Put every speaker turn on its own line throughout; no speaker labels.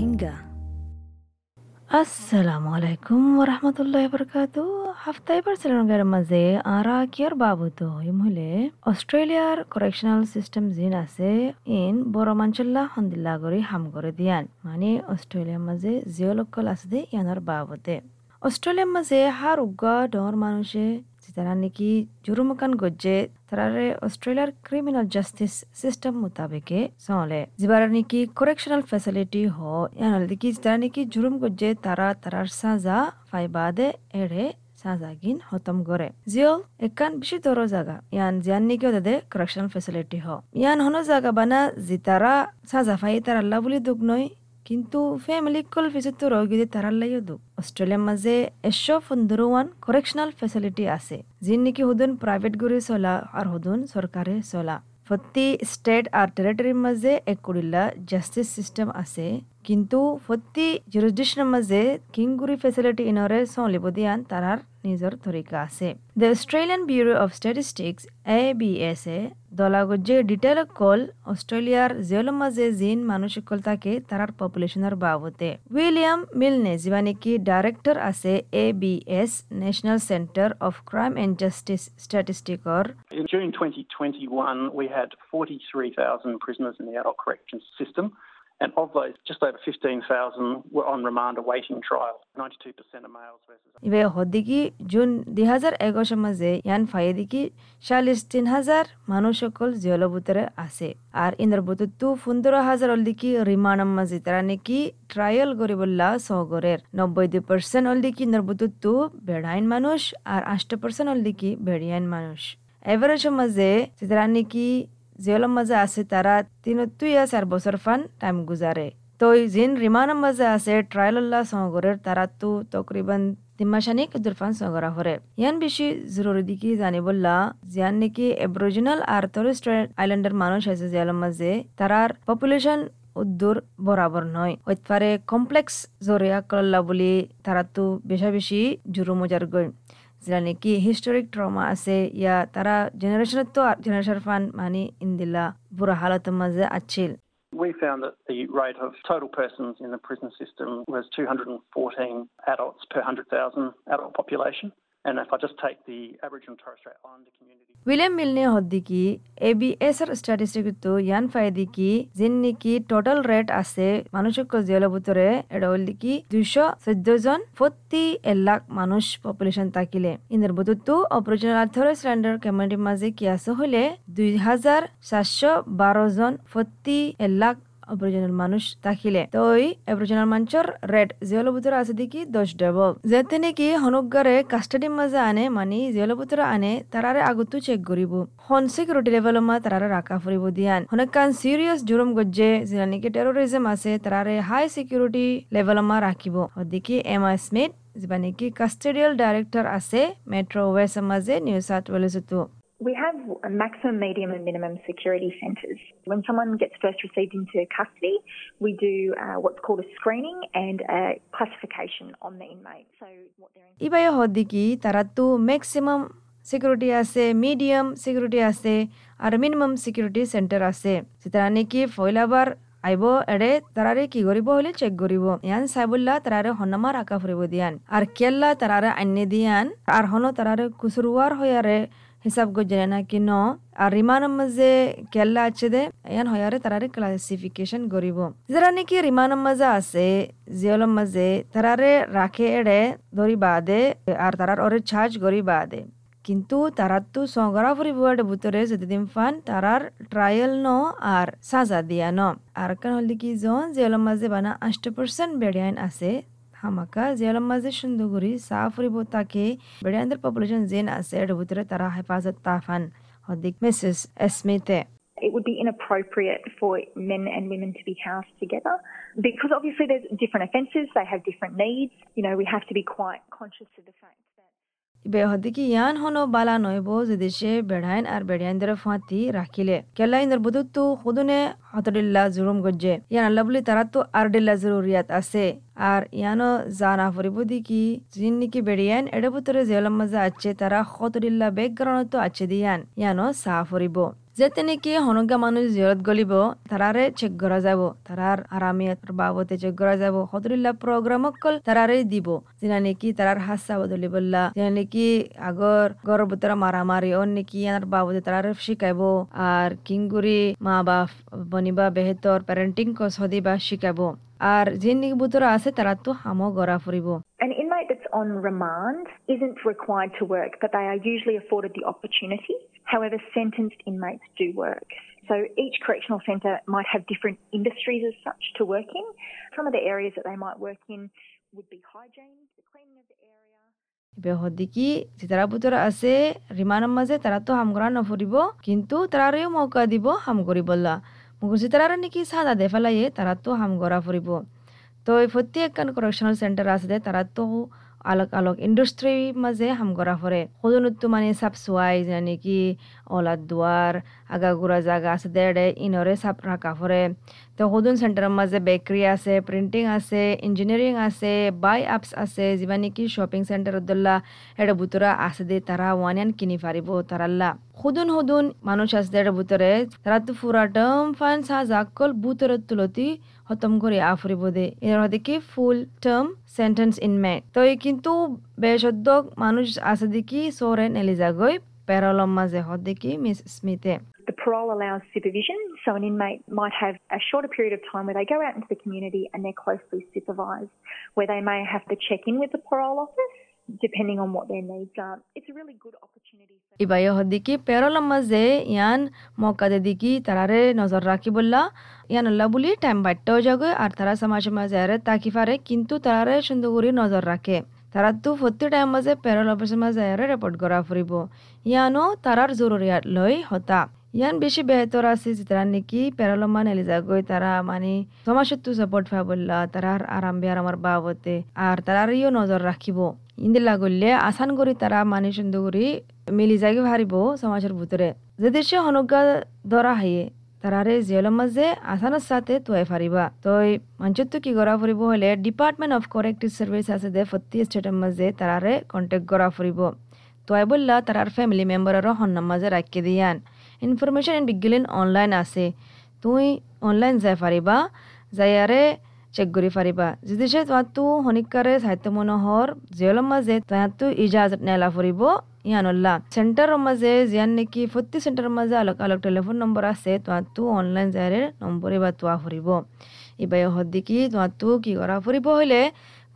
রোহিঙ্গা আসসালামু আলাইকুম ওরহমতুল্লাহ বরকাত হাফতাই বার্সেলোনার মাঝে আরা কিয়ার বাবুতো ইমহলে অস্ট্রেলিয়ার কারেকশনাল সিস্টেম জিন আছে ইন বড় মাঞ্চল্লা হন্দিল্লা গরি হাম করে দিয়ান মানে অস্ট্রেলিয়ার মাঝে জিওলকল আছে দে ইয়ানোর বাবতে অস্ট্রেলিয়ার মাঝে হার উগ্গা ডর মানুষে তারা নাকি জুরুমকান গজ্জে তারারে অস্ট্রেলিয়ার ক্রিমিনাল জাস্টিস সিস্টেম মোতাবেকে চলে যিবার নাকি করেকশনাল ফেসিলিটি হ দেখি তারা নাকি জুরুম গজ্জে তারা তারার সাজা ফাইবাদে এড়ে সাজাগিন হতম করে জিও একান বেশি দর জায়গা ইয়ান জিয়ান নিকি দাদে কারেকশনাল ফেসিলিটি হ ইয়ান হন জায়গা বানা জিতারা সাজা ফাই তার আল্লাহ বুলি দুঃখ নয় কিন্তু ফ্যামিলি কল ফিসিতো রোগীদের তারার লাইও দুঃখ অস্ট্রেলিয়ার মাঝে একশো পনেরো ওয়ান করেকশনাল ফেসিলিটি আছে, যিন নাকি হুদুন প্রাইভেট করে চলা আর হুদুন সরকারে চলা। প্রতি স্টেট আর টেরিটরির মাঝে এক করিল্লা জাস্টিস সিস্টেম আছে। কিন্তু প্রতি জুরিসডিকশনের মাঝে কিংগুরি ফেসিলিটি ইনরে চলিব দিয়ান তারার নিজের তরিকা আছে। The Australian Bureau of Statistics A B S এ দলাগজ্জে ডিটেল কল অস্ট্রেলিয়ার জেলের মাঝে জিন মানুষ সকল থাকে তারার পপুলেশনের বাবতে। উইলিয়াম মিলনে যিবা নাকি ডাইরেক্টর আছে A B S National Centre of Crime and Justice স্ট্যাটিস্টিকর
In June 2021, we had 43,000 prisoners in the adult corrections system. And of those, just over 15,000 were on remand awaiting trial. 92% are males versus.
ইবে হদ্দিকি জুন দুই হাজার এগারোর মাঝে ইয়ান ফাইদিকি চাল্লিশ তিন হাজার মানুষ সকল জিয়ল বুতরে আছে আর ইন্দ্র পনেরো হাজার অলদিকি রিমান্ডম মাঝে তারা নাকি ট্রায়াল নব্বই দুই পার্সেন্ট অলদিকি ইন্দ্র বুতুত্তু বেড়াইন মানুষ আর আষ্ট পার্সেন্ট অলদিকি বেড়িয়াইন মানুষ এভারেজ মাঝে তারা নাকি জিয়লম মাঝে আছে তারা তিন তুই চার বছর ফান টাইম গুজারে তো জিন রিমানের মাঝে আছে ট্রায়াল্লাহ সহগরের তারা তো তকরিবান তিম্মাশানিক দুরফান সগরা হরে ইয়ান বেশি জরুরি দিকে জানিবল্লা জিয়ান নাকি এব্রোজিনাল আর টরিস্ট্রেট আইল্যান্ডের মানুষ আছে জিয়ালম মাঝে তারার পপুলেশন উদ্দূর বরাবর নয় হইতে কমপ্লেক্স জরিয়া করল্লা বলি তারা তো বেশা বেশি জুরু মজার গই যেটা নাকি হিস্টোরিক ট্রমা আছে ইয়া তারা জেনারেশনের তো জেনারেশন ফান মানে ইন্দিল্লা বুড়া হালতের মাঝে আছিল
We found that the rate of total persons in the prison system was 214 adults per 100,000 adult population. And if I just take the Aboriginal and Torres Strait Islander community.
William Milne Hoddiki, ABSR statistic to Yan Faidiki, Zinniki, total rate ase, Manushoko Ziolabutore, Edoliki, Dusho, Sedozon, Fotti, Elak Manush population Takile. In the Bututu, Aboriginal Torres Islander community Mazik Yasohole, Duhazar, Sasho, Barozon, Fotti, Elak অপরিজনাল মানুষ থাকিলে। তো ওই অপরিজনাল মানুষের red জিয়ল ভিতরে আছে দেখি দশ double যেতে নাকি হনুগারে কাস্টাডির মাঝে আনে মানে জিয়ল ভিতরে আনে তারারে আগতো চেক করিব হন সিকিউরিটি লেভেল মা তারারে রাখা ফুরিব দিয়ান। হনেকান সিরিয়াস জুরুম গজ্জে যেটা নাকি টেরোরিজম আছে তারারে হাই সিকিউরিটি লেভেল মা রাখিব ওদিকে এম আই স্মিথ যেটা নাকি কাস্টেডিয়াল ডাইরেক্টর আছে মেট্রো ওয়েস্ট মাঝে নিউ সাউথ ওয়েলসতো
We have a maximum, medium, and minimum security centres. When someone gets first received into custody, we do uh, what's called a screening and a classification on the inmate. So what they're in-
ইবাই হদ্দিকি তারা তো maximum security আছে medium security আছে আর minimum security centre আছে তারা নাকি ফয়লাবার আইব এড়ে তারারে কি করিব হলে চেক করিব ইয়ান সাইবুল্লা তারারে হন্নামার আঁকা ফুরিব দিয়ান আর কেল্লা তারারে আন্নে দিয়ান আর হন তারারে কুসুরুয়ার হয়ারে হিসাব গজরে না কি ন আর রিমানের মাঝে কেল্লা আছে দে ইয়ান হয়ারে তারারে ক্লাসিফিকেশন করিব যারা নাকি রিমানের মাঝে আছে জিয়লর মাঝে তারারে রাখে এড়ে ধরি বাদে আর তারার ওরে ছাজ করি বাদে কিন্তু তারার তো সংগ্রা ফুরিবার ভিতরে যতদিন ফান তারার ট্রায়াল ন আর সাজা দিয়া ন আর কারণ হলি কি জন জিয়লর মাঝে বানা আষ্ট পার্সেন্ট বেড়িয়াইন আছে Hamaka Zialamazishin Duguri Safributake Bedandar population Zain Asad Butra Tara Hafazat Tafan Hodik Mrs. Esmite.
It would be inappropriate for men and women to be housed together because obviously there's different offences, they have different needs. You know, we have to be quite conscious of the fact.
ইবে ইয়ান হনো বালা নইব যদি সে বেড়াইন আর বেড়াইনদের ফাঁতি রাখিলে। কেলা ইন্দর বুধুত্তু খুদুনে হতডিল্লা জুরুম গজ্জে। ইয়ান আল্লাহ বলি তারা তো আর ডিল্লা জরুরিয়াত আছে। আর ইয়ানো জানা ফুরিব দিকি যিন নাকি বেড়িয়ান, এডে ভিতরে জেলম মজা আছে তারা হতডিল্লা ব্যাকগ্রাউন্ড তো আছে দিয়ান। ইয়ানো সা ফুরিব। যেতে নাকি হনগা মানুষ জিয়রত গলিব তারারে চেক করা যাব। তারার আরামিয়ত বাবতে চেক করা যাব। হদরিল্লা প্রোগ্রাম অকল তারারে দিব। যেনা নাকি তারার হাসা বদলি বললা যেনা নাকি আগর গর্ভতরা মারামারি অন নাকি আর বাবদে তারারে শিখাইব আর কিংগুরি মা বাপ বনিবা বেহেতর প্যারেন্টিং কস হদিবা শিখাব আর যে নাকি বুতরা আছে তারা তো হামো গড়া ফুরিব
An inmate that's on remand isn't required to work, but they are usually afforded the opportunity. However, sentenced inmates do work. So each correctional centre might have different industries as such to work in. Some of the areas that they might work in would be hygiene, the cleaning of the area.
ইবে হদিকি যে বুতরা আছে রিমানের মাঝে তারা তো হাম করা নফরিব কিন্তু তারারেও মৌকা দিব হাম করি বললা মুগুজি তারারে নাকি সাদা দে ফেলাইয়ে তারা তো হাম করা ফুরিব তো এই প্রত্যেক করেকশনাল সেন্টার আছে তারা আলগ আলোক ইন্ডাস্ট্রি মাঝে হাম করা ফরে সদনতো মানে চাপ চোৱাই যেনে কি অলাদ দুৱাৰ আগাগুৰা জাগা আছে দেৰে ইনৰে চাপ ৰাখা ফৰে তো সদন চেণ্টাৰৰ মাজে বেকাৰী আছে প্ৰিণ্টিং আছে ইঞ্জিনিয়াৰিং আছে বাই আপছ আছে যিবা নেকি শ্বপিং চেণ্টাৰত দল্লা এটা বুতৰা আছে দে তারা ওয়ানিয়ান কিনি পারিব তারাল্লা সদন সদন মানুষ আছে দেড় বুতরে তারা তো ফুরা ডম ফান সা জাকল বুতরের তুলতি খতম করে আফরিব দে এর হদিকে ফুল টার্ম সেন্টেন্স ইনমেট তো কিন্তু বেশদ্দক মানুষ আছে দেখি সোরে নেলিজাগই প্যারলম মাঝে হদিকে মিস স্মিথে
The parole allows supervision, so an inmate might have a shorter period of time where they go out into the community and they're closely supervised, where they may have to check in with the parole office depending on what their needs are. It's a really good opportunity. For
ইবাই হদিকি প্যারলম মাঝে ইয়ান মকাদে দিকি তারারে নজর রাখি বললা ইয়ান আল্লাহ বলি টাইম বাড়তেও যাগে আর তারা সমাজ মাঝে আরে তাকি পারে কিন্তু তারারে সুন্দর করে নজর রাখে তারা তো প্রতি টাইম মাঝে প্যারল অফিসের মাঝে আরে রিপোর্ট করা ফুরিব ইয়ানো তারার জরুরিয়াত লই হতা ইয়ান বেশি বেহতর আছে যে তারা নাকি প্যারালমান এলিজাগই তারা মানে সমাজত্ব সাপোর্ট পাই বললা তারার আরাম বিয়ার আমার বাবতে আর তারার নজর রাখিব ইন্দিলা গললে আসান করি তারা মানে সুন্দর করি মিলি যাগে ভারিব সমাজের ভিতরে যে দেশে হনজ্ঞা ধরা হাইয়ে, তারারে জেলের মাঝে আসানোর সাথে তুয়াই ফারিবা। তই মঞ্চত কি করা ফুরিব হলে ডিপার্টমেন্ট অফ কারেক্টিভ সার্ভিস আছে দে প্রতি স্টেটের মাঝে তারারে কন্টেক্ট করা ফুরিব। তোয়াই বললা তারার ফ্যামিলি মেম্বারেরও হন্নার মাঝে রাখিয়ে দিয়ান। ইনফরমেশন এন্ড বিজ্ঞান অনলাইন আছে। তুই অনলাইন যাই পারিবা যাইয়ারে চেক কৰি পাৰিবা যদি সে তোমাৰতো শনিকাৰে সাহিত্য মনোহৰ জেলৰ মাজে তোমাৰতো ইজাজত নেলা ফুৰিব ইয়ানল্লা চেণ্টাৰৰ মাজে জিয়ান নেকি প্ৰতি চেণ্টাৰৰ মাজে আলোক আলোক টেলিফোন নম্বৰ আছে তোমাৰতো অনলাইন যায়ৰে নম্বৰে বা তোৱা ফুৰিব ইবাই হদ্দিকি তোমাৰতো কি কৰা ফুৰিব হ'লে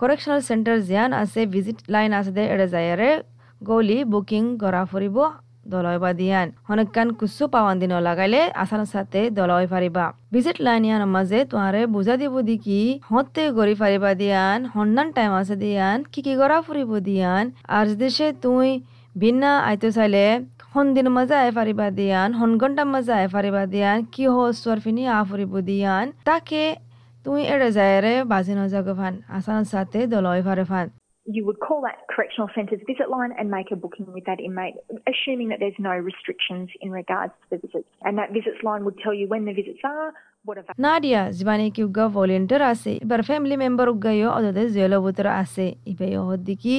কৰেকশ্যনেল চেণ্টাৰ জিয়ান আছে ভিজিট লাইন আছে দে এৰে যায়ৰে গলি বুকিং কৰা ফুৰিব দলয় বা দিয়ান হনকান কুসু পাওয়ান দিন লাগাইলে আসানোর সাথে দলয় ফারিবা। ভিজিট লাইন ইয়ান মাঝে তোমারে বুঝা দিব দিকি, হতে গড়ি ফারিবা দিয়ান, হন্নান টাইম আছে দিয়ান, কি কি গড়া ফুরিব দিয়ান আর দেশে তুই বিনা আইতো চাইলে হন দিন মাঝে আই ফারিবা দিয়ান, হন ঘণ্টার মাঝে আই ফারিবা দিয়ান, কি হো ফিনি আ ফুরিব দিয়ান, তাকে তুই এড়ে যায় রে বাজি নজাগ ফান আসানোর সাথে দলয় ফারে ফান।
you would call that correctional centre's visit line and make a booking with that inmate, assuming that there's no restrictions in regards to the visits. And that visits line would tell you when the visits are.
Nadia ಜಿಬಾನೆಕಿ ಉಗ್ಗ volunteer ಆಸೆ ಇಬ್ಬರ family member ಉಗ್ಗಯೋ ಅದದೆ Khelo ಬುತರ ಆಸೆ ಇಬೆಯೋ ಹೊದ್ದಿಕಿ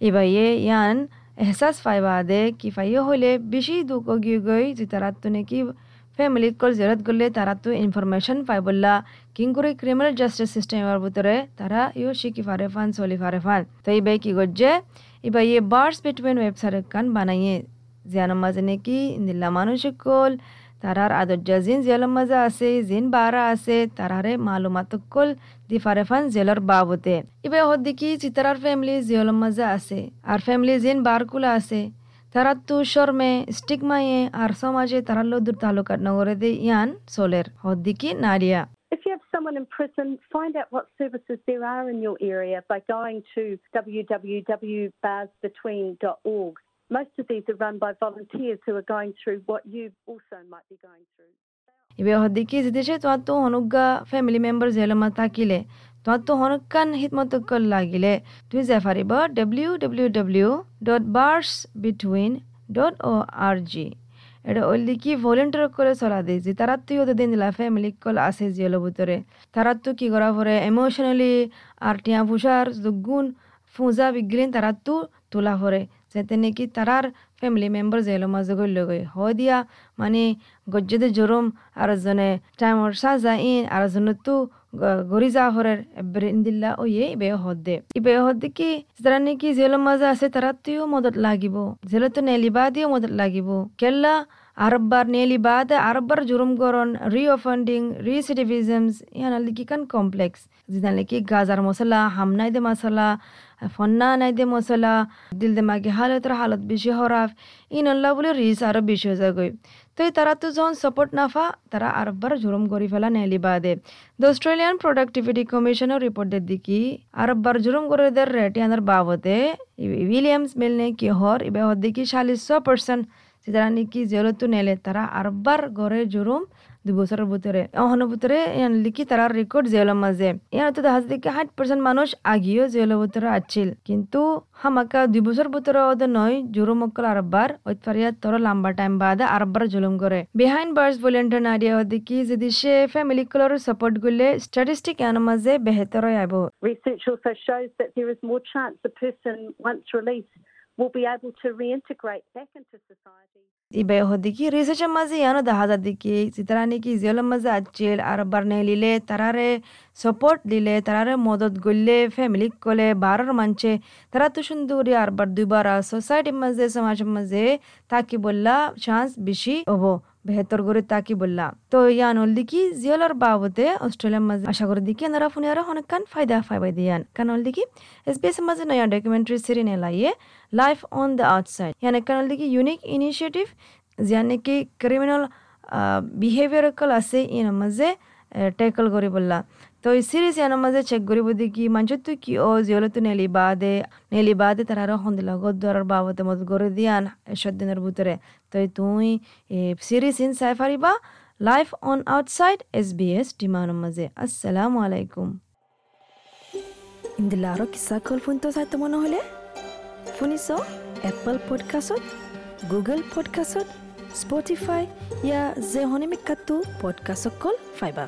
ಇಬಯೆ ಯಾನ್ ಎಹಸಾಸ್ ಫಾಯ್ಬಾದೆ ಕಿ ಫೈಯೋ ಹೊಲೆ ಬಿಶಿ ದೂಕೋಗಿಯುಗಯ್ ಜಿತರಾತ್ತುನೆ ಕಿ ফ্যামিলিত call জেরত গলে তারা তো information পাই বললা king করে ক্রিমিনাল জাস্টিস সিস্টেমের ভিতরে তারা ইও শিখি ফারে ফান চলি ফারে ফান তো ইবাই কি করছে? ইবাই ইয়ে বার্স বিটুইন ওয়েবসাইট কান বানাইয়ে জিয়ানোর মাঝে নাকি ইন্দিল্লা মানুষ কল, তারার আদর্জা জিন জেলের মাঝে আছে, জিন বারা আছে, তারারে মালুমাত কল, দি ফারে ফান জেলের বাবতে। ইবাই হদ্দিকি চিতারার ফ্যামিলি জেলের মাঝে আছে, আর ফ্যামিলি জিন বারকুলা আছে। তারা তো শর্মে স্টিগমায়ে আর সমাজে তারা লদুর তালুকাত নগরে দে ইয়ান সোলের হদ্দিকি নারিয়া
If you have someone in prison, find out what services there are in your area by going to www.barsbetween.org. Most of these are run by volunteers who are going through what you also might be going through.
ইবে হদ্দিকি জিদেশে তোমার তো হনুগা family member জেলমা থাকিলে তোমার তো হনুকান হিতমত call লাগিলে তুমি যাই পারিব W W W dot bars between dot O R G এটা ওইলি কি ভলেন্টিয়ার করে চলা দে যে তারা তুই ওদের দিন দিলা ফ্যামিলি কল আছে জিয়ের ভিতরে তারা তো কি করা পরে ইমোশনালি আর টিয়া ফুসার দুগুণ ফুজা বিগলিন তারা তো তোলা পরে যাতে নাকি তারার ফ্যামিলি মেম্বার জেলো মাঝে গইল গই হ দিয়া মানে গজ্জেদে জরম আর জনে টাইমর সাজা ইন আর জনে গরিজা হরের এবারে ইন্দিল্লা ও ইয়ে ইবে হদ্দে ইবে হদ্দে কি যারা নাকি জেল মাঝে আছে তারা মদত লাগিব। জেল তো নেলিবা দিও মদত লাগিব। কেলা আরববার নেলি বাদ আরববার জুরুম কান কমপ্লেক্স গাজার মশলা হামনাই দে মশলা ফন্না নাই দে মশলা দিল দে মাগে হালত বেশি হরাফ ইন আল্লাহ বলে রিস আরও বেশি হয়ে যায় তো তারা তো যখন সাপোর্ট নাফা তারা আরব্বার জুরুম করি ফেলা নেলি বাদে দ্য অস্ট্রেলিয়ান প্রোডাক্টিভিটি কমিশনের রিপোর্টের দিকে আরব্বার জুরুম করে দের রেট ইয়ানার বাবদে উইলিয়ামস মিলনে কি হর ইবে হর দিকে চাল্লিশ পার্সেন্ট যারা নাকি জেলতো নেলে তারা আরবার গড়ে জুরুম দুই বছরের ভিতরে। অহনের ভিতরে লিখি তারা রেকর্ড জেলের মাঝে। ইয়ার তো দেখা যাচ্ছে হাইট পার্সেন্ট মানুষ আগিয়েও জেলের ভিতরে আছিল। কিন্তু হামাকা দুই বছর ভিতরে ওদের নয়, জুরুম অকল আরবার ওইতফারিয়া তোর লম্বা টাইম বাদে আরবার জুলুম করে। বিহাইন্ড বার্স নাডিয়া হতে কি যদি সে ফ্যামিলি কলর সাপোর্ট করলে স্ট্যাটিস্টিক এর মাঝে বেহতর আইব।
Research also shows that there is more chance the person once released will be able to reintegrate back into society.
ইবে হদিকি রিসার্চের মাঝে ইয়ানো দেখা যায় দিকি সিতারা নাকি জেলের মাঝে আছিল আর বারনে লিলে তারারে সাপোর্ট দিলে তারারে মদত গললে ফ্যামিলি কলে বারর বেহতর করে তাকি বললা তো ইয়ান হল দিকি জিয়লর বাবদে অস্ট্রেলিয়ার মাঝে আশা করি দিকি এনারা ফোনে আরও অনেক কান ফায়দা ফাইবাই দিয়ান। কান হল দিকি এস বি এস মাঝে নয়া ডকুমেন্টারি সিরি নেলাইয়ে লাইফ অন দ্য আউটসাইড ইয়ান কান হল দিকি ইউনিক ইনিশিয়েটিভ যিয়া নেকি ক্রিমিনাল বিহেভিয়ারকল আছে ইন মাঝে টেকল করি বললা তো এই সিরিজ ইয়ানোর মাঝে চেক করিব দেখি মানুষ তুই কি, ও, জিওলে তো নেলি বাদে নেলি বাদে তারা আরও সন্দিলা গদ ধরার বাবদে মত করে দিয়ান, এসব দিনের ভিতরে। তই তুই চিৰিজ ইন চাই ফাৰিবা life on outside S B S ডিমানৰ মাজে আচালাম আলাইকুম ইন্দিলা আৰু কিছা কল ফোনটো চাই তোমাৰ নহ'লে শুনিছ এপল পডকাষ্টত গুগল পডকাষ্টত স্পটিফাই ইয়াৰ পডকাষ্টক কল পাইবা